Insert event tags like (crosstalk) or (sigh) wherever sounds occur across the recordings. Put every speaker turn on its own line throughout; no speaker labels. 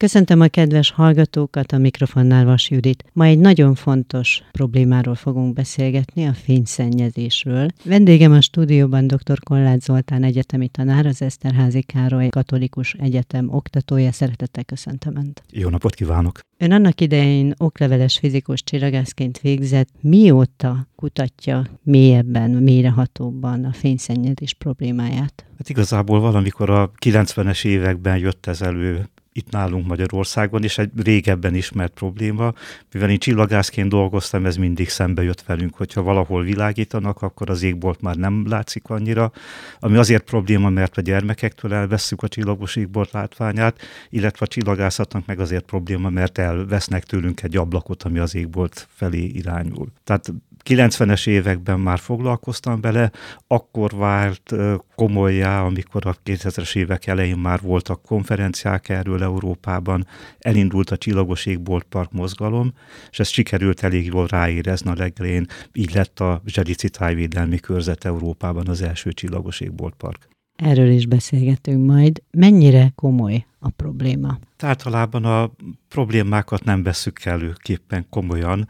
Köszöntöm a kedves hallgatókat, a mikrofonnál Vas Judit. Ma egy nagyon fontos problémáról fogunk beszélgetni, a fényszennyezésről. Vendégem a stúdióban dr. Kollád Zoltán egyetemi tanár, az Eszterházi Károly Katolikus Egyetem oktatója. Szeretettel köszöntöm Önt.
Jó napot kívánok!
Ön annak idején okleveles fizikus csillagászként végzett. Mióta kutatja mélyebben, mélyrehatóbban a fényszennyezés problémáját?
Hát igazából valamikor a 90-es években jött ez elő itt nálunk Magyarországon, és egy régebben ismert probléma. Mivel én csillagászként dolgoztam, ez mindig szembe jött velünk, hogyha valahol világítanak, akkor az égbolt már nem látszik annyira, ami azért probléma, mert a gyermekektől elvesszük a csillagos égbolt látványát, illetve a csillagászatnak meg azért probléma, mert elvesznek tőlünk egy ablakot, ami az égbolt felé irányul. Tehát 90-es években már foglalkoztam vele, akkor vált komolyá, amikor a 2000-es évek elején már voltak konferenciák erről Európában, elindult a Csillagos Égbolt Park mozgalom, és ezt sikerült elég jól ráérezni a legelején, így lett a Zselici Tájvédelmi Körzet Európában az első Csillagos Égbolt Park.
Erről is beszélgetünk majd. Mennyire komoly a probléma?
Általában a problémákat nem veszük előképpen komolyan,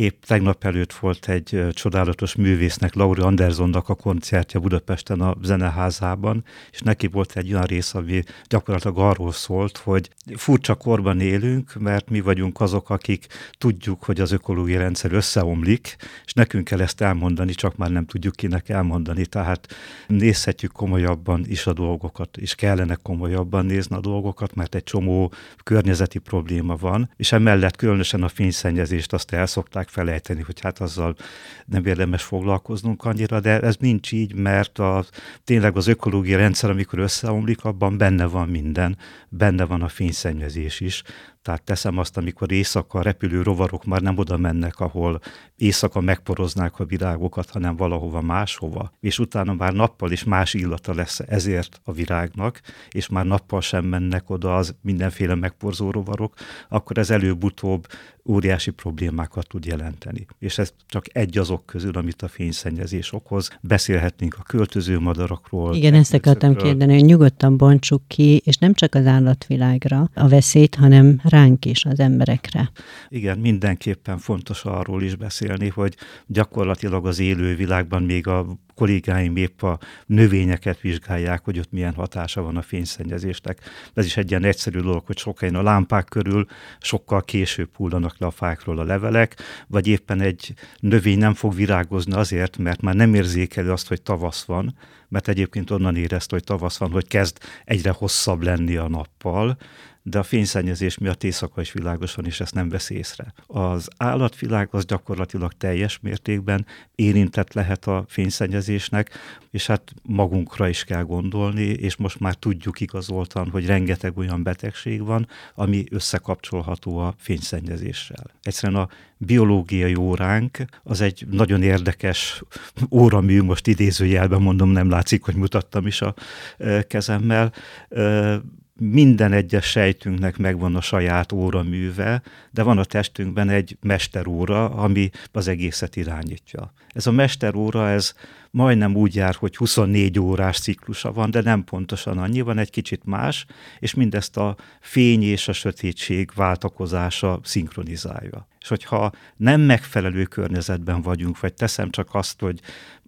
Épp tegnap előtt volt egy csodálatos művésznek, Lauri Andersonnak a koncertje Budapesten a Zeneházában, és neki volt egy olyan rész, ami gyakorlatilag arról szólt, hogy furcsa korban élünk, mert mi vagyunk azok, akik tudjuk, hogy az ökológiai rendszer összeomlik, és nekünk kell ezt elmondani, csak már nem tudjuk kinek elmondani. Tehát nézhetjük komolyabban is a dolgokat, és kellene komolyabban nézni a dolgokat, mert egy csomó környezeti probléma van, és emellett különösen a fényszennyezést azt el szokták felejteni, hogy hát azzal nem érdemes foglalkoznunk annyira, de ez nincs így, mert a, tényleg az ökológiai rendszer, amikor összeomlik, abban benne van minden, benne van a fényszennyezés is, tehát teszem azt, amikor éjszaka a repülő rovarok már nem oda mennek, ahol éjszaka megporoznák a virágokat, hanem valahova máshova, és utána már nappal is más illata lesz ezért a virágnak, és már nappal sem mennek oda az mindenféle megporzó rovarok, akkor ez előbb-utóbb óriási problémákat tud jelenteni. És ez csak egy azok közül, amit a fényszennyezés okoz. Beszélhetnénk a költöző madarakról.
Igen, ezt akartam kérdeni, hogy nyugodtan bontsuk ki, és nem csak az állatvilágra a veszélyt, hanem ránk is, az emberekre.
Igen, mindenképpen fontos arról is beszélni, hogy gyakorlatilag az élő világban még a kollégáim épp a növényeket vizsgálják, hogy ott milyen hatása van a fényszennyezésnek. Ez is egy ilyen egyszerű dolog, hogy sokkal a lámpák körül sokkal később hullanak le a fákról a levelek, vagy éppen egy növény nem fog virágozni azért, mert már nem érzékeli azt, hogy tavasz van, mert egyébként onnan érezte, hogy tavasz van, hogy kezd egyre hosszabb lenni a nappal, de a fényszennyezés miatt éjszaka is világos van, és ezt nem vesz észre. Az állatvilág az gyakorlatilag teljes mértékben érintett lehet a fényszennyezésnek, és hát magunkra is kell gondolni, és most már tudjuk igazoltan, hogy rengeteg olyan betegség van, ami összekapcsolható a fényszennyezéssel. Egyszerűen a biológiai óránk az egy nagyon érdekes óramű, most idézőjelben mondom, nem látszik, hogy mutattam is a kezemmel minden egyes sejtünknek megvan a saját óraműve, de van a testünkben egy mesteróra, ami az egészet irányítja. Ez a mesteróra, ez majdnem úgy jár, hogy 24 órás ciklusa van, de nem pontosan annyi, van egy kicsit más, és mindezt a fény és a sötétség váltakozása szinkronizálja. És hogyha nem megfelelő környezetben vagyunk, vagy teszem csak azt, hogy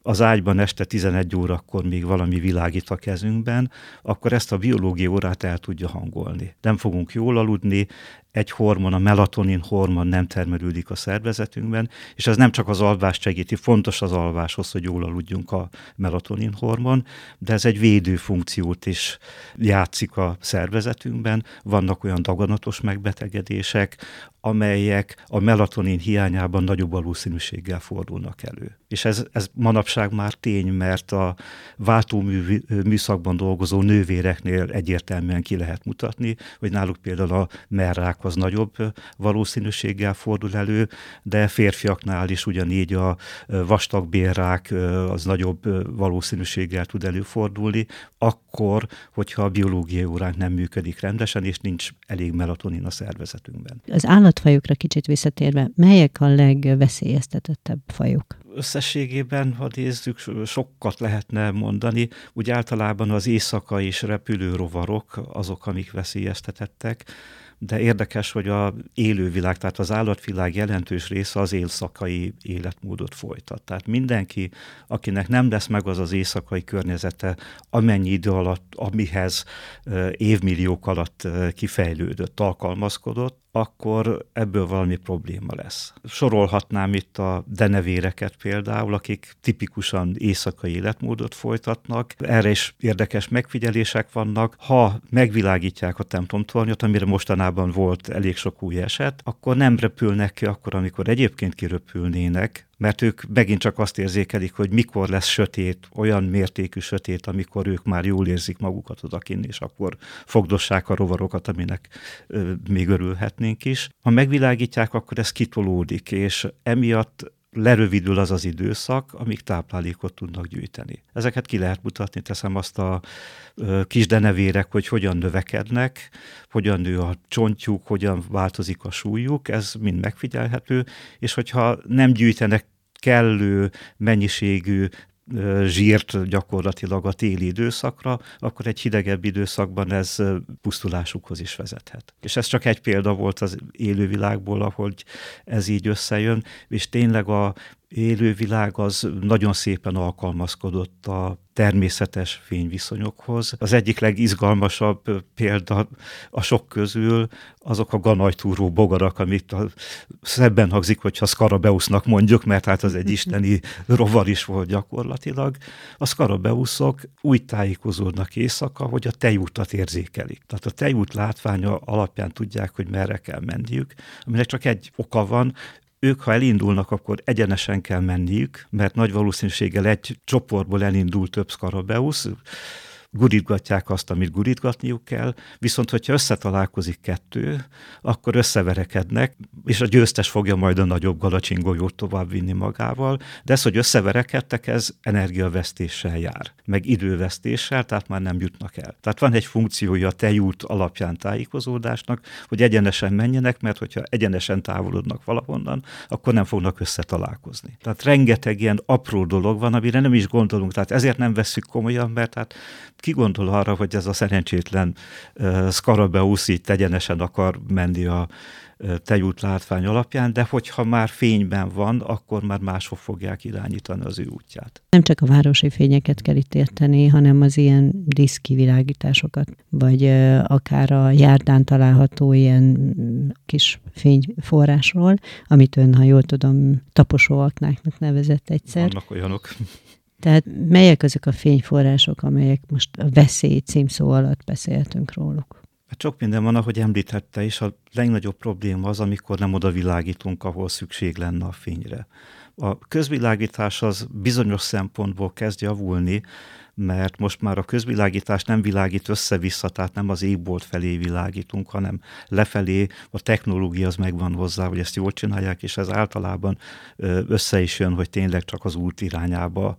az ágyban este 11 órakor még valami világít a kezünkben, akkor ezt a biológiai órát el tudja hangolni. Nem fogunk jól aludni, egy hormon, a melatonin hormon nem termelődik a szervezetünkben, és ez nem csak az alvást segíti, fontos az alváshoz, hogy jól aludjunk a melatonin hormon, de ez egy védő funkciót is játszik a szervezetünkben. Vannak olyan daganatos megbetegedések, amelyek a melatonin hiányában nagyobb valószínűséggel fordulnak elő. És ez, ez manapság már tény, mert a váltómű műszakban dolgozó nővéreknél egyértelműen ki lehet mutatni, hogy náluk például a merrák az nagyobb valószínűséggel fordul elő, de férfiaknál is ugyanígy a vastagbérrák az nagyobb valószínűséggel tud előfordulni, akkor, hogyha a biológiai óránk nem működik rendesen, és nincs elég melatonin a szervezetünkben.
Az állatfajokra kicsit visszatérve, melyek a legveszélyeztetettebb fajok?
Összességében, ha nézzük, sokat lehetne mondani. Úgy általában az éjszaka és repülő rovarok azok, amik veszélyeztetettek de érdekes, hogy a élővilág, tehát az állatvilág jelentős része az éjszakai életmódot folytat. Tehát mindenki, akinek nem lesz meg az az éjszakai környezete, amennyi idő alatt, amihez évmilliók alatt kifejlődött, alkalmazkodott, akkor ebből valami probléma lesz. Sorolhatnám itt a denevéreket például, akik tipikusan éjszakai életmódot folytatnak. Erre is érdekes megfigyelések vannak. Ha megvilágítják a templomtornyot, amire mostanában volt elég sok új eset, akkor nem repülnek ki akkor, amikor egyébként kiröpülnének, mert ők megint csak azt érzékelik, hogy mikor lesz sötét, olyan mértékű sötét, amikor ők már jól érzik magukat odakin, és akkor fogdossák a rovarokat, aminek ö, még örülhetnénk is. Ha megvilágítják, akkor ez kitolódik, és emiatt lerövidül az az időszak, amíg táplálékot tudnak gyűjteni. Ezeket ki lehet mutatni, teszem azt a kis denevérek, hogy hogyan növekednek, hogyan nő a csontjuk, hogyan változik a súlyuk, ez mind megfigyelhető, és hogyha nem gyűjtenek kellő mennyiségű zsírt gyakorlatilag a téli időszakra, akkor egy hidegebb időszakban ez pusztulásukhoz is vezethet. És ez csak egy példa volt az élővilágból, ahogy ez így összejön, és tényleg a élővilág az nagyon szépen alkalmazkodott a természetes fényviszonyokhoz. Az egyik legizgalmasabb példa a sok közül azok a ganajtúró bogarak, amit a, szebben hangzik, hogyha Skarabeusznak mondjuk, mert hát az egy (laughs) isteni rovar is volt gyakorlatilag. A Skarabeuszok úgy tájékozódnak éjszaka, hogy a tejútat érzékelik. Tehát a tejút látványa alapján tudják, hogy merre kell menniük, aminek csak egy oka van, ők, ha elindulnak, akkor egyenesen kell menniük, mert nagy valószínűséggel egy csoportból elindul több Skarabeusz, gurítgatják azt, amit gurítgatniuk kell, viszont hogyha összetalálkozik kettő, akkor összeverekednek, és a győztes fogja majd a nagyobb galacsingolyót tovább vinni magával, de ez, hogy összeverekedtek, ez energiavesztéssel jár, meg idővesztéssel, tehát már nem jutnak el. Tehát van egy funkciója a tejút alapján tájékozódásnak, hogy egyenesen menjenek, mert hogyha egyenesen távolodnak valahonnan, akkor nem fognak összetalálkozni. Tehát rengeteg ilyen apró dolog van, amire nem is gondolunk, tehát ezért nem veszük komolyan, mert hát ki gondol arra, hogy ez a szerencsétlen Skarabeusz itt egyenesen akar menni a tejút látvány alapján, de hogyha már fényben van, akkor már máshol fogják irányítani az ő útját.
Nem csak a városi fényeket kell itt érteni, hanem az ilyen diszkivilágításokat, vagy akár a járdán található ilyen kis fényforrásról, amit ön, ha jól tudom, taposóaknáknak nevezett egyszer.
Vannak olyanok.
Tehát melyek azok a fényforrások, amelyek most a veszély címszó alatt beszéltünk róluk?
Hát sok minden van, ahogy említette, és a legnagyobb probléma az, amikor nem oda világítunk, ahol szükség lenne a fényre. A közvilágítás az bizonyos szempontból kezd javulni, mert most már a közvilágítás nem világít össze-vissza, tehát nem az égbolt felé világítunk, hanem lefelé a technológia az megvan hozzá, hogy ezt jól csinálják, és ez általában össze is jön, hogy tényleg csak az út irányába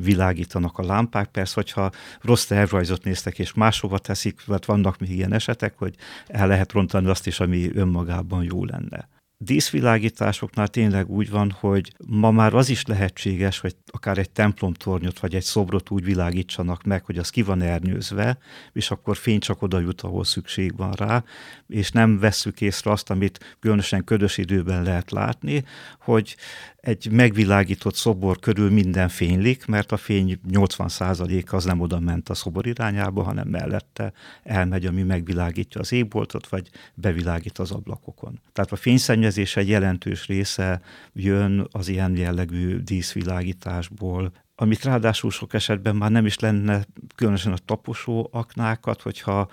világítanak a lámpák. Persze, hogyha rossz tervrajzot néztek és máshova teszik, mert vannak még ilyen esetek, hogy el lehet rontani azt is, ami önmagában jó lenne díszvilágításoknál tényleg úgy van, hogy ma már az is lehetséges, hogy akár egy templomtornyot vagy egy szobrot úgy világítsanak meg, hogy az ki van ernyőzve, és akkor fény csak oda jut, ahol szükség van rá, és nem vesszük észre azt, amit különösen ködös időben lehet látni, hogy egy megvilágított szobor körül minden fénylik, mert a fény 80%-a az nem oda ment a szobor irányába, hanem mellette elmegy, ami megvilágítja az égboltot, vagy bevilágít az ablakokon. Tehát a fényszennyezés egy jelentős része jön az ilyen jellegű díszvilágításból, amit ráadásul sok esetben már nem is lenne különösen a taposó aknákat, hogyha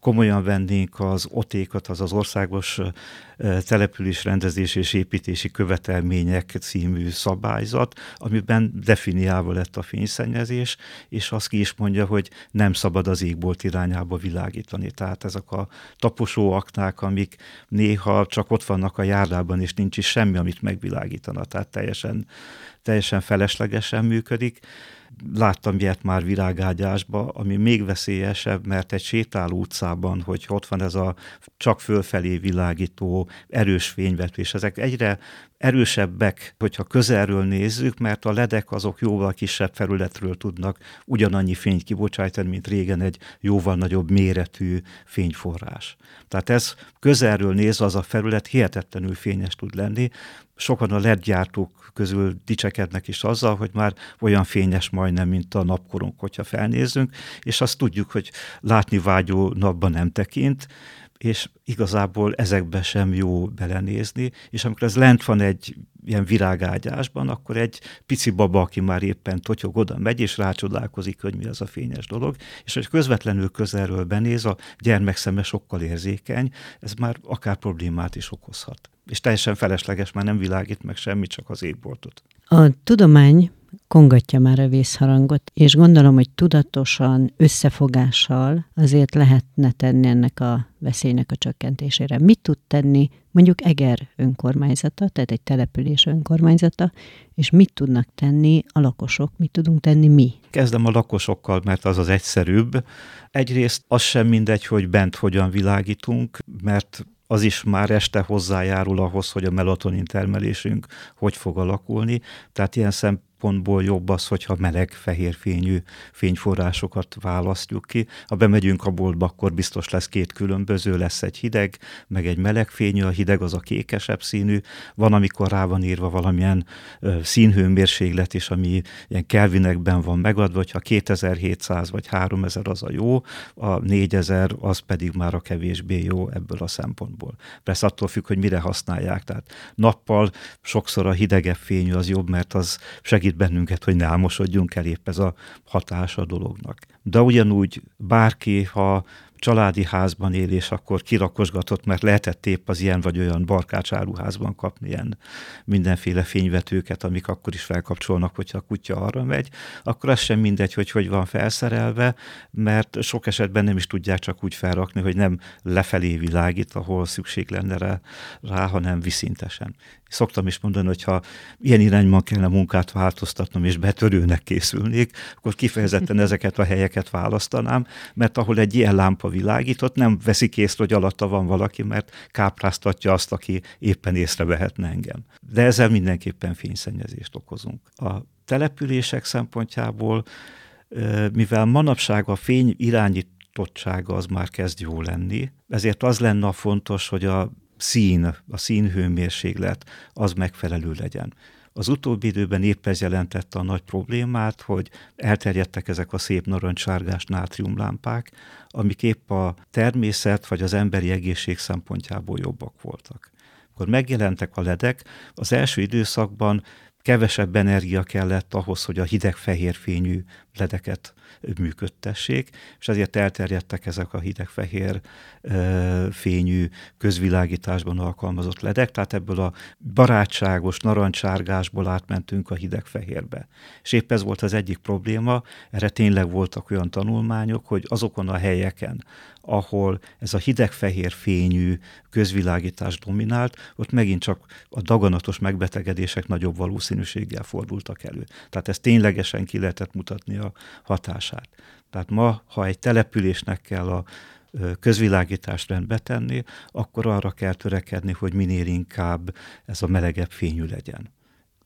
komolyan vennénk az otékat, az az országos település rendezés és építési követelmények című szabályzat, amiben definiálva lett a fényszennyezés, és azt ki is mondja, hogy nem szabad az égbolt irányába világítani. Tehát ezek a taposó aknák, amik néha csak ott vannak a járdában, és nincs is semmi, amit megvilágítana, tehát teljesen, teljesen feleslegesen működik láttam ilyet már virágágyásba, ami még veszélyesebb, mert egy sétáló utcában, hogy ott van ez a csak fölfelé világító erős fényvetés, ezek egyre erősebbek, hogyha közelről nézzük, mert a ledek azok jóval kisebb felületről tudnak ugyanannyi fényt kibocsátani, mint régen egy jóval nagyobb méretű fényforrás. Tehát ez közelről nézve az a felület hihetetlenül fényes tud lenni, sokan a LED gyártók közül dicsekednek is azzal, hogy már olyan fényes majdnem, mint a napkorunk, hogyha felnézünk, és azt tudjuk, hogy látni vágyó napban nem tekint, és igazából ezekbe sem jó belenézni, és amikor ez lent van egy ilyen virágágyásban, akkor egy pici baba, aki már éppen totyog oda megy, és rácsodálkozik, hogy mi az a fényes dolog, és hogy közvetlenül közelről benéz, a gyermek szeme sokkal érzékeny, ez már akár problémát is okozhat. És teljesen felesleges, már nem világít meg semmit, csak az égboltot.
A tudomány kongatja már a vészharangot, és gondolom, hogy tudatosan, összefogással azért lehetne tenni ennek a veszélynek a csökkentésére. Mit tud tenni mondjuk Eger önkormányzata, tehát egy település önkormányzata, és mit tudnak tenni a lakosok, mit tudunk tenni mi?
Kezdem a lakosokkal, mert az az egyszerűbb. Egyrészt az sem mindegy, hogy bent hogyan világítunk, mert az is már este hozzájárul ahhoz, hogy a melatonin termelésünk hogy fog alakulni. Tehát ilyen szempontból szempontból jobb az, hogyha meleg, fehér fényű fényforrásokat választjuk ki. Ha bemegyünk a boltba, akkor biztos lesz két különböző, lesz egy hideg, meg egy meleg fényű, a hideg az a kékesebb színű, van, amikor rá van írva valamilyen színhőmérséklet is, ami ilyen kelvinekben van megadva, hogyha 2700 vagy 3000 az a jó, a 4000 az pedig már a kevésbé jó ebből a szempontból. Persze attól függ, hogy mire használják. Tehát nappal sokszor a hidegebb fényű az jobb, mert az segít segít bennünket, hogy ne álmosodjunk el épp ez a hatása a dolognak. De ugyanúgy bárki, ha családi házban él, és akkor kirakosgatott, mert lehetett épp az ilyen vagy olyan barkácsáruházban kapni ilyen mindenféle fényvetőket, amik akkor is felkapcsolnak, hogyha a kutya arra megy, akkor az sem mindegy, hogy hogy van felszerelve, mert sok esetben nem is tudják csak úgy felrakni, hogy nem lefelé világít, ahol szükség lenne rá, rá hanem viszintesen. Szoktam is mondani, hogy ha ilyen irányban kellene munkát változtatnom, és betörőnek készülnék, akkor kifejezetten (laughs) ezeket a helyeket választanám, mert ahol egy ilyen lámpa világított, nem veszik észre, hogy alatta van valaki, mert kápráztatja azt, aki éppen észrevehetne engem. De ezzel mindenképpen fényszennyezést okozunk. A települések szempontjából, mivel manapság a fény irányítottsága az már kezd jó lenni, ezért az lenne a fontos, hogy a szín, a színhőmérséklet az megfelelő legyen. Az utóbbi időben épp ez jelentette a nagy problémát, hogy elterjedtek ezek a szép narancssárgás nátriumlámpák, amik épp a természet vagy az emberi egészség szempontjából jobbak voltak. Akkor megjelentek a ledek, az első időszakban kevesebb energia kellett ahhoz, hogy a hideg fehér fényű ledeket működtessék, és ezért elterjedtek ezek a hideg-fehér fényű közvilágításban alkalmazott ledek, tehát ebből a barátságos narancsárgásból átmentünk a hideg-fehérbe. És épp ez volt az egyik probléma, erre tényleg voltak olyan tanulmányok, hogy azokon a helyeken, ahol ez a hideg-fehér fényű közvilágítás dominált, ott megint csak a daganatos megbetegedések nagyobb valószínűséggel fordultak elő. Tehát ezt ténylegesen ki lehetett mutatni a hatását. Tehát ma, ha egy településnek kell a közvilágítást rendbe tenni, akkor arra kell törekedni, hogy minél inkább ez a melegebb fényű legyen.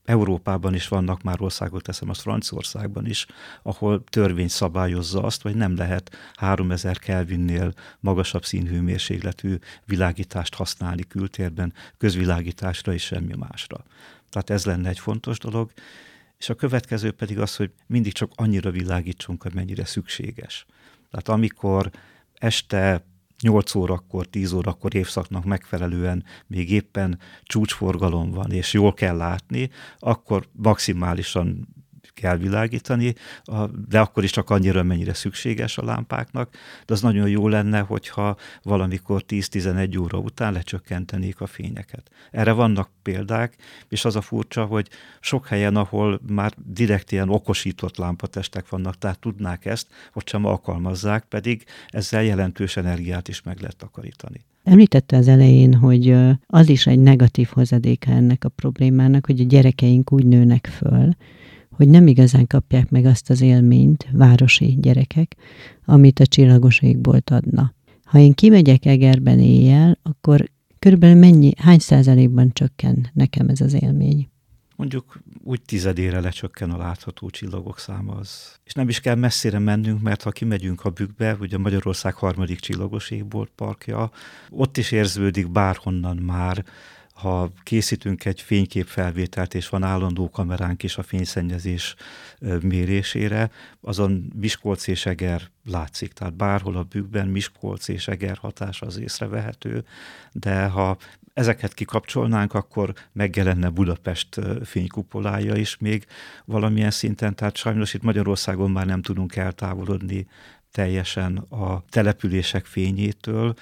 Európában is vannak már országok, teszem azt Franciaországban is, ahol törvény szabályozza azt, hogy nem lehet 3000 Kelvinnél magasabb színhőmérsékletű világítást használni kültérben, közvilágításra és semmi másra. Tehát ez lenne egy fontos dolog. És a következő pedig az, hogy mindig csak annyira világítsunk, amennyire szükséges. Tehát amikor este 8 órakor, 10 órakor évszaknak megfelelően még éppen csúcsforgalom van, és jól kell látni, akkor maximálisan kell világítani, de akkor is csak annyira, mennyire szükséges a lámpáknak, de az nagyon jó lenne, hogyha valamikor 10-11 óra után lecsökkentenék a fényeket. Erre vannak példák, és az a furcsa, hogy sok helyen, ahol már direkt ilyen okosított lámpatestek vannak, tehát tudnák ezt, hogy sem alkalmazzák, pedig ezzel jelentős energiát is meg lehet takarítani.
Említette az elején, hogy az is egy negatív hozadéka ennek a problémának, hogy a gyerekeink úgy nőnek föl, hogy nem igazán kapják meg azt az élményt, városi gyerekek, amit a csillagos égbolt adna. Ha én kimegyek Egerben éjjel, akkor Körülbelül mennyi, hány százalékban csökken nekem ez az élmény?
mondjuk úgy tizedére lecsökken a látható csillagok száma az. És nem is kell messzire mennünk, mert ha kimegyünk a bükkbe, ugye Magyarország harmadik csillagos égbolt parkja, ott is érződik bárhonnan már, ha készítünk egy fényképfelvételt, és van állandó kameránk is a fényszennyezés mérésére, azon Miskolc és Eger látszik. Tehát bárhol a bükkben Miskolc és Eger hatás az észrevehető, de ha ezeket kikapcsolnánk, akkor megjelenne Budapest fénykupolája is még valamilyen szinten, tehát sajnos itt Magyarországon már nem tudunk eltávolodni teljesen a települések fényétől,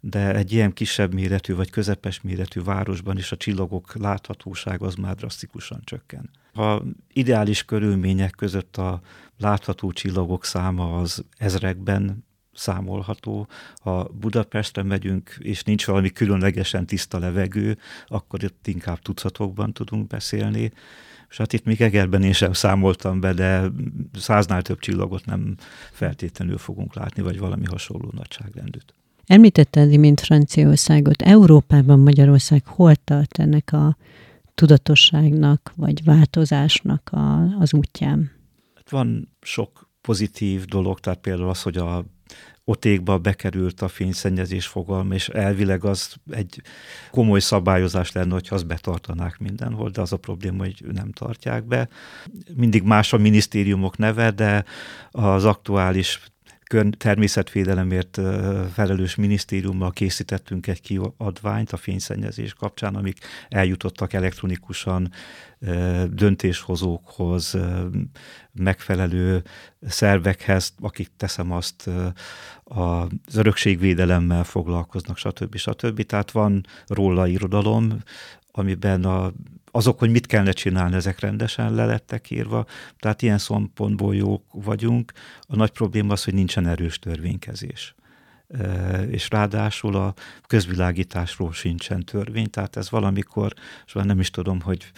de egy ilyen kisebb méretű vagy közepes méretű városban is a csillagok láthatóság az már drasztikusan csökken. Ha ideális körülmények között a látható csillagok száma az ezrekben számolható. Ha Budapestre megyünk, és nincs valami különlegesen tiszta levegő, akkor itt inkább tucatokban tudunk beszélni. És hát itt még Egerben én sem számoltam be, de száznál több csillagot nem feltétlenül fogunk látni, vagy valami hasonló nagyságrendűt.
Említette az imént Franciaországot. Európában Magyarország hol tart ennek a tudatosságnak, vagy változásnak a, az útján?
Hát van sok pozitív dolog, tehát például az, hogy a otékba bekerült a fényszennyezés fogalma, és elvileg az egy komoly szabályozás lenne, hogyha azt betartanák mindenhol, de az a probléma, hogy nem tartják be. Mindig más a minisztériumok neve, de az aktuális természetvédelemért felelős minisztériummal készítettünk egy kiadványt a fényszennyezés kapcsán, amik eljutottak elektronikusan döntéshozókhoz, megfelelő szervekhez, akik teszem azt az örökségvédelemmel foglalkoznak, stb. stb. Tehát van róla irodalom, amiben a azok, hogy mit kellene csinálni, ezek rendesen le lettek írva, tehát ilyen szempontból jók vagyunk. A nagy probléma az, hogy nincsen erős törvénykezés. És ráadásul a közvilágításról sincsen törvény, tehát ez valamikor, és már nem is tudom, hogy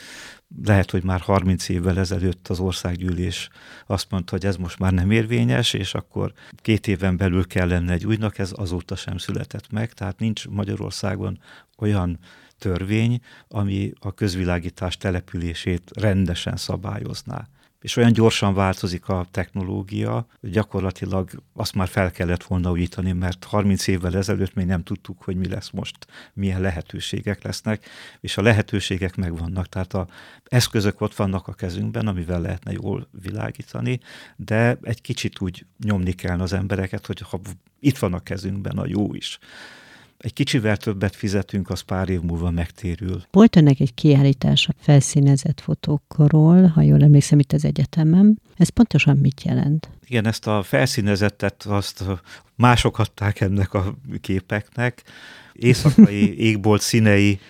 lehet, hogy már 30 évvel ezelőtt az országgyűlés azt mondta, hogy ez most már nem érvényes, és akkor két éven belül lenne egy újnak, ez azóta sem született meg, tehát nincs Magyarországon olyan törvény, ami a közvilágítás települését rendesen szabályozná. És olyan gyorsan változik a technológia, hogy gyakorlatilag azt már fel kellett volna újítani, mert 30 évvel ezelőtt még nem tudtuk, hogy mi lesz most, milyen lehetőségek lesznek, és a lehetőségek megvannak. Tehát a eszközök ott vannak a kezünkben, amivel lehetne jól világítani, de egy kicsit úgy nyomni kell az embereket, hogy ha itt van a kezünkben a jó is, egy kicsivel többet fizetünk, az pár év múlva megtérül.
Volt ennek egy kiállítás a felszínezett fotókról, ha jól emlékszem itt az egyetemem. Ez pontosan mit jelent?
Igen, ezt a felszínezettet azt mások adták ennek a képeknek. (laughs) Éjszakai égbolt színei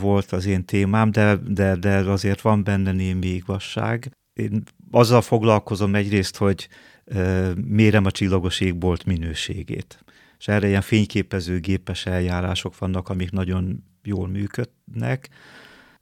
volt az én témám, de, de, de azért van benne némi igazság. Én azzal foglalkozom egyrészt, hogy mérem a csillagos égbolt minőségét és erre ilyen fényképező gépes eljárások vannak, amik nagyon jól működnek,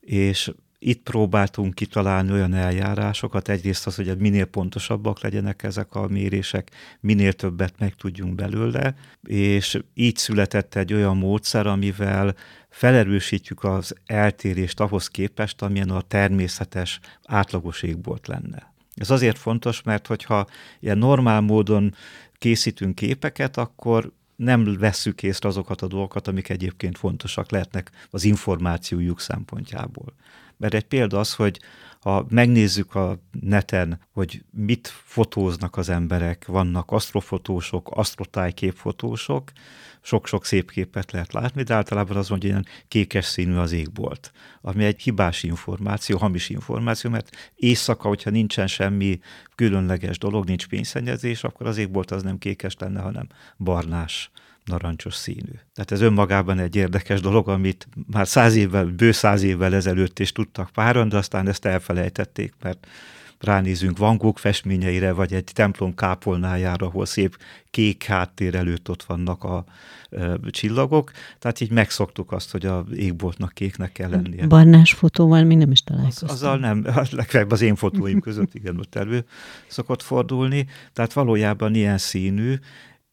és itt próbáltunk kitalálni olyan eljárásokat, egyrészt az, hogy minél pontosabbak legyenek ezek a mérések, minél többet meg tudjunk belőle, és így született egy olyan módszer, amivel felerősítjük az eltérést ahhoz képest, amilyen a természetes átlagos égbolt lenne. Ez azért fontos, mert hogyha ilyen normál módon készítünk képeket, akkor nem vesszük észre azokat a dolgokat, amik egyébként fontosak lehetnek az információjuk szempontjából. Mert egy példa az, hogy ha megnézzük a neten, hogy mit fotóznak az emberek, vannak asztrofotósok, asztrotájképfotósok, sok-sok szép képet lehet látni, de általában az mondja, ilyen kékes színű az égbolt, ami egy hibás információ, hamis információ, mert éjszaka, hogyha nincsen semmi különleges dolog, nincs pénzszennyezés, akkor az égbolt az nem kékes lenne, hanem barnás narancsos színű. Tehát ez önmagában egy érdekes dolog, amit már száz évvel, bő száz évvel ezelőtt is tudtak páran, de aztán ezt elfelejtették, mert ránézünk Van Gogh festményeire, vagy egy templom kápolnájára, ahol szép kék háttér előtt ott vannak a e, csillagok, tehát így megszoktuk azt, hogy a égboltnak kéknek kell lennie.
Barnás fotóval mi nem is találkoztam.
Az, azzal nem, legfeljebb az én fotóim között igen, ott elő szokott fordulni, tehát valójában ilyen színű,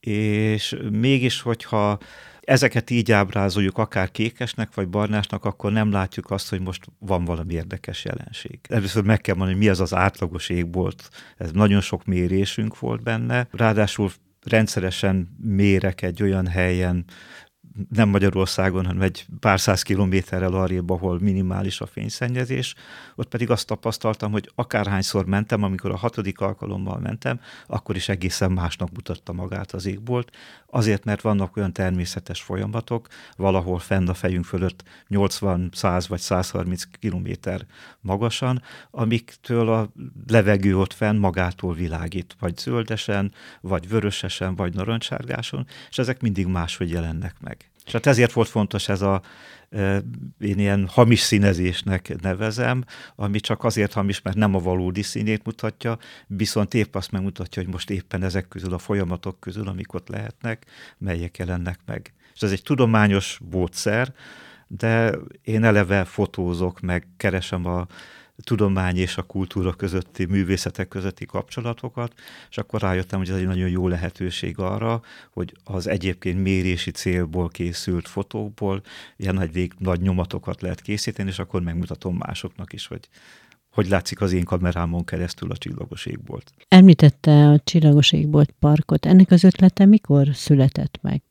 és mégis, hogyha ezeket így ábrázoljuk, akár kékesnek vagy barnásnak, akkor nem látjuk azt, hogy most van valami érdekes jelenség. Először meg kell mondani, hogy mi az az átlagos égbolt. Ez nagyon sok mérésünk volt benne. Ráadásul rendszeresen mérek egy olyan helyen, nem Magyarországon, hanem egy pár száz kilométerrel arrébb, ahol minimális a fényszennyezés. Ott pedig azt tapasztaltam, hogy akárhányszor mentem, amikor a hatodik alkalommal mentem, akkor is egészen másnak mutatta magát az égbolt. Azért, mert vannak olyan természetes folyamatok, valahol fenn a fejünk fölött 80, 100 vagy 130 kilométer magasan, amiktől a levegő ott fenn magától világít, vagy zöldesen, vagy vörösesen, vagy narancsárgáson, és ezek mindig máshogy jelennek meg. És hát ezért volt fontos ez a, én ilyen hamis színezésnek nevezem, ami csak azért hamis, mert nem a valódi színét mutatja, viszont épp azt megmutatja, hogy most éppen ezek közül, a folyamatok közül, amik ott lehetnek, melyek jelennek meg. És ez egy tudományos módszer, de én eleve fotózok, meg keresem a tudomány és a kultúra közötti, művészetek közötti kapcsolatokat, és akkor rájöttem, hogy ez egy nagyon jó lehetőség arra, hogy az egyébként mérési célból készült fotókból ilyen nagy, nagy nyomatokat lehet készíteni, és akkor megmutatom másoknak is, hogy hogy látszik az én kamerámon keresztül a Csillagos Égbolt.
Említette a Csillagos Égbolt parkot. Ennek az ötlete mikor született meg?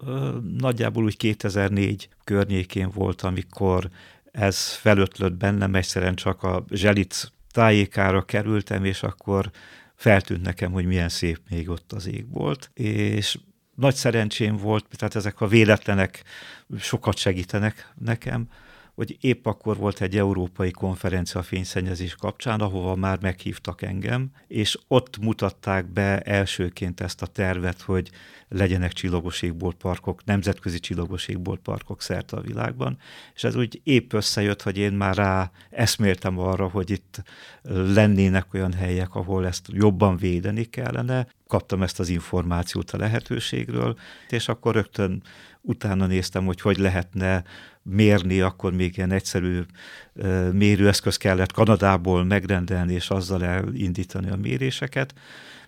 Nagyjából úgy 2004 környékén volt, amikor ez felötlött bennem, egyszerűen csak a zselic tájékára kerültem, és akkor feltűnt nekem, hogy milyen szép még ott az ég volt, és nagy szerencsém volt, tehát ezek a véletlenek sokat segítenek nekem, hogy épp akkor volt egy európai konferencia a fényszennyezés kapcsán, ahova már meghívtak engem, és ott mutatták be elsőként ezt a tervet, hogy legyenek csillagos parkok, nemzetközi csillagos parkok szerte a világban, és ez úgy épp összejött, hogy én már rá eszméltem arra, hogy itt lennének olyan helyek, ahol ezt jobban védeni kellene, kaptam ezt az információt a lehetőségről, és akkor rögtön utána néztem, hogy hogy lehetne mérni, akkor még ilyen egyszerű mérőeszköz kellett Kanadából megrendelni, és azzal elindítani a méréseket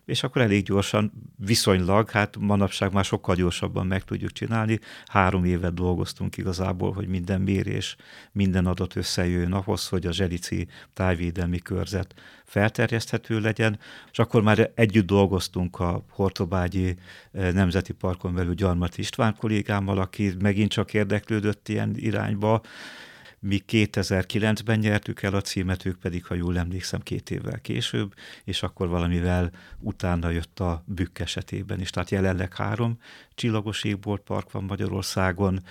és akkor elég gyorsan, viszonylag, hát manapság már sokkal gyorsabban meg tudjuk csinálni. Három évet dolgoztunk igazából, hogy minden mérés, minden adat összejöjjön ahhoz, hogy a zselici tájvédelmi körzet felterjeszthető legyen, és akkor már együtt dolgoztunk a Hortobágyi eh, Nemzeti Parkon belül Gyarmati István kollégámmal, aki megint csak érdeklődött ilyen irányba, mi 2009-ben nyertük el a címet, ők pedig, ha jól emlékszem, két évvel később, és akkor valamivel utána jött a Bükk esetében is. Tehát jelenleg három csillagos égboltpark van Magyarországon,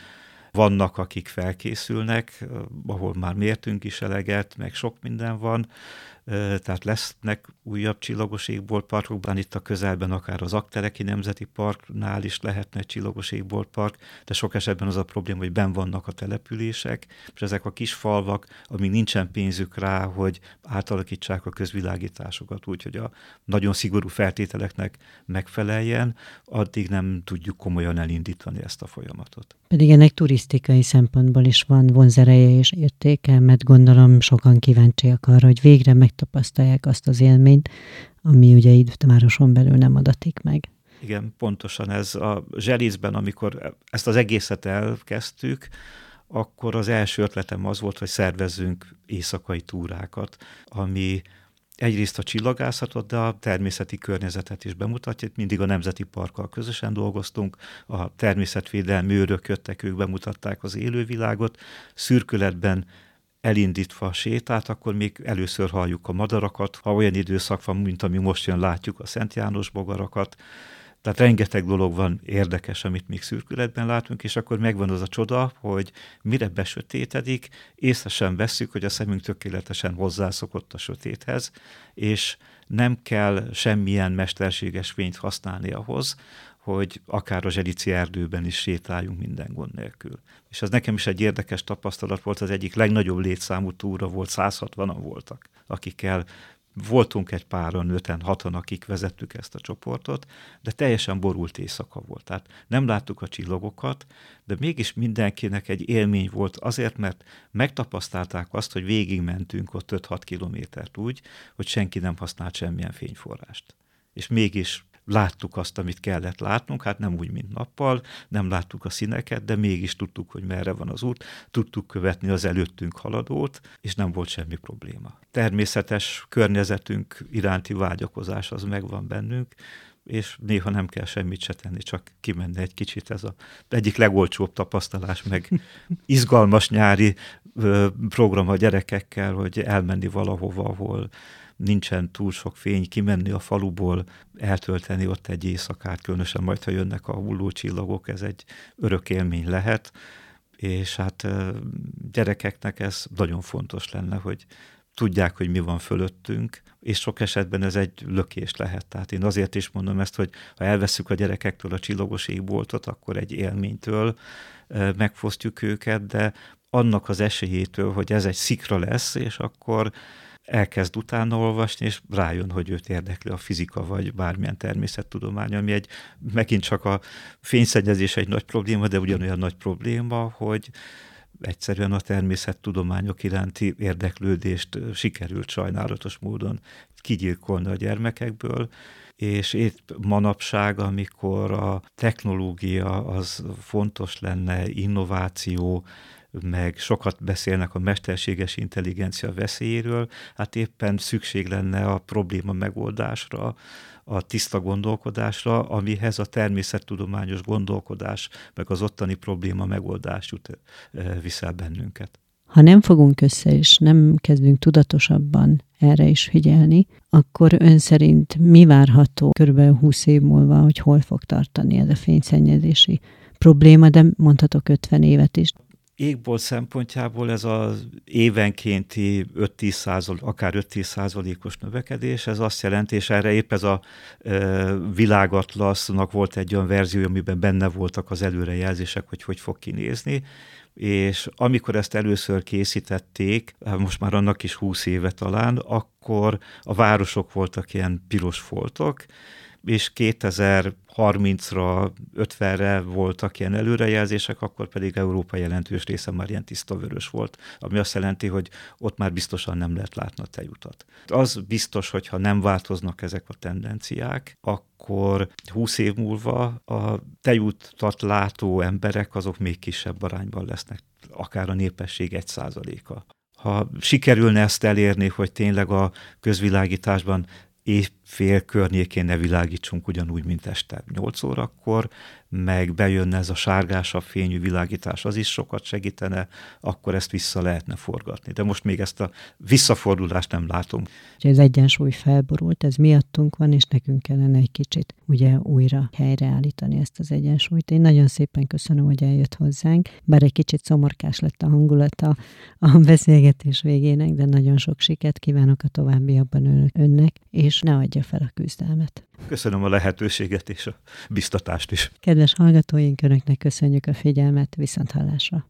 vannak, akik felkészülnek, ahol már mértünk is eleget, meg sok minden van, tehát lesznek újabb csillagos égboltparkokban, itt a közelben akár az Aktereki Nemzeti Parknál is lehetne egy csillagos égboltpark, de sok esetben az a probléma, hogy ben vannak a települések, és ezek a kis falvak, amíg nincsen pénzük rá, hogy átalakítsák a közvilágításokat úgy, hogy a nagyon szigorú feltételeknek megfeleljen, addig nem tudjuk komolyan elindítani ezt a folyamatot.
Pedig ennek turisztikai szempontból is van vonzereje és értéke, mert gondolom sokan kíváncsiak arra, hogy végre megtapasztalják azt az élményt, ami ugye itt városon belül nem adatik meg.
Igen, pontosan ez a zselizben, amikor ezt az egészet elkezdtük, akkor az első ötletem az volt, hogy szervezzünk éjszakai túrákat, ami egyrészt a csillagászatot, de a természeti környezetet is bemutatja. Itt mindig a Nemzeti Parkkal közösen dolgoztunk, a természetvédelmi őrök jöttek, ők bemutatták az élővilágot, szürkületben elindítva a sétát, akkor még először halljuk a madarakat, ha olyan időszak van, mint ami most jön, látjuk a Szent János bogarakat, tehát rengeteg dolog van érdekes, amit még szürkületben látunk, és akkor megvan az a csoda, hogy mire besötétedik, észre sem veszük, hogy a szemünk tökéletesen hozzászokott a sötéthez, és nem kell semmilyen mesterséges fényt használni ahhoz, hogy akár a zselici erdőben is sétáljunk minden gond nélkül. És ez nekem is egy érdekes tapasztalat volt, az egyik legnagyobb létszámú túra volt, 160-an voltak, akikkel Voltunk egy páran, öten, hatan, akik vezettük ezt a csoportot, de teljesen borult éjszaka volt. Tehát nem láttuk a csillagokat, de mégis mindenkinek egy élmény volt azért, mert megtapasztalták azt, hogy végigmentünk ott 5-6 kilométert úgy, hogy senki nem használt semmilyen fényforrást. És mégis láttuk azt, amit kellett látnunk, hát nem úgy, mint nappal, nem láttuk a színeket, de mégis tudtuk, hogy merre van az út, tudtuk követni az előttünk haladót, és nem volt semmi probléma. Természetes környezetünk iránti vágyakozás az megvan bennünk, és néha nem kell semmit se tenni, csak kimenni egy kicsit. Ez a egyik legolcsóbb tapasztalás, meg (laughs) izgalmas nyári program a gyerekekkel, hogy elmenni valahova, ahol nincsen túl sok fény, kimenni a faluból, eltölteni ott egy éjszakát, különösen majd, ha jönnek a hulló csillagok, ez egy örök élmény lehet, és hát gyerekeknek ez nagyon fontos lenne, hogy tudják, hogy mi van fölöttünk, és sok esetben ez egy lökés lehet. Tehát én azért is mondom ezt, hogy ha elveszük a gyerekektől a csillagos égboltot, akkor egy élménytől megfosztjuk őket, de annak az esélyétől, hogy ez egy szikra lesz, és akkor elkezd utána olvasni, és rájön, hogy őt érdekli a fizika, vagy bármilyen természettudomány, ami egy, megint csak a fényszennyezés egy nagy probléma, de ugyanolyan nagy probléma, hogy egyszerűen a természettudományok iránti érdeklődést sikerült sajnálatos módon kigyilkolni a gyermekekből, és itt manapság, amikor a technológia az fontos lenne, innováció, meg sokat beszélnek a mesterséges intelligencia veszélyéről, hát éppen szükség lenne a probléma megoldásra, a tiszta gondolkodásra, amihez a természettudományos gondolkodás, meg az ottani probléma megoldás jut eh, viszel bennünket.
Ha nem fogunk össze, és nem kezdünk tudatosabban erre is figyelni, akkor ön szerint mi várható körülbelül 20 év múlva, hogy hol fog tartani ez a fényszennyezési probléma, de mondhatok 50 évet is
égbolt szempontjából ez az évenkénti 5-10 százalék, akár 5-10 százalékos növekedés, ez azt jelenti, és erre épp ez a e, világatlasznak volt egy olyan verzió, amiben benne voltak az előrejelzések, hogy hogy fog kinézni, és amikor ezt először készítették, hát most már annak is 20 éve talán, akkor a városok voltak ilyen piros foltok, és 2030-ra, 50-re voltak ilyen előrejelzések, akkor pedig Európa jelentős része már ilyen tiszta vörös volt, ami azt jelenti, hogy ott már biztosan nem lehet látni a tejutat. Az biztos, hogy ha nem változnak ezek a tendenciák, akkor 20 év múlva a tejutat látó emberek azok még kisebb arányban lesznek, akár a népesség egy százaléka ha sikerülne ezt elérni, hogy tényleg a közvilágításban évfél környékén ne világítsunk ugyanúgy, mint este 8 órakor, meg bejönne ez a sárgásabb fényű világítás, az is sokat segítene, akkor ezt vissza lehetne forgatni. De most még ezt a visszafordulást nem látom.
Ez egyensúly felborult, ez miattunk van, és nekünk kellene egy kicsit ugye újra helyreállítani ezt az egyensúlyt. Én nagyon szépen köszönöm, hogy eljött hozzánk, bár egy kicsit szomorkás lett a hangulata a beszélgetés végének, de nagyon sok sikert kívánok a továbbiakban önnek, és ne adja fel a küzdelmet.
Köszönöm a lehetőséget és a biztatást is.
Kedves hallgatóink, Önöknek köszönjük a figyelmet, viszont hallásra.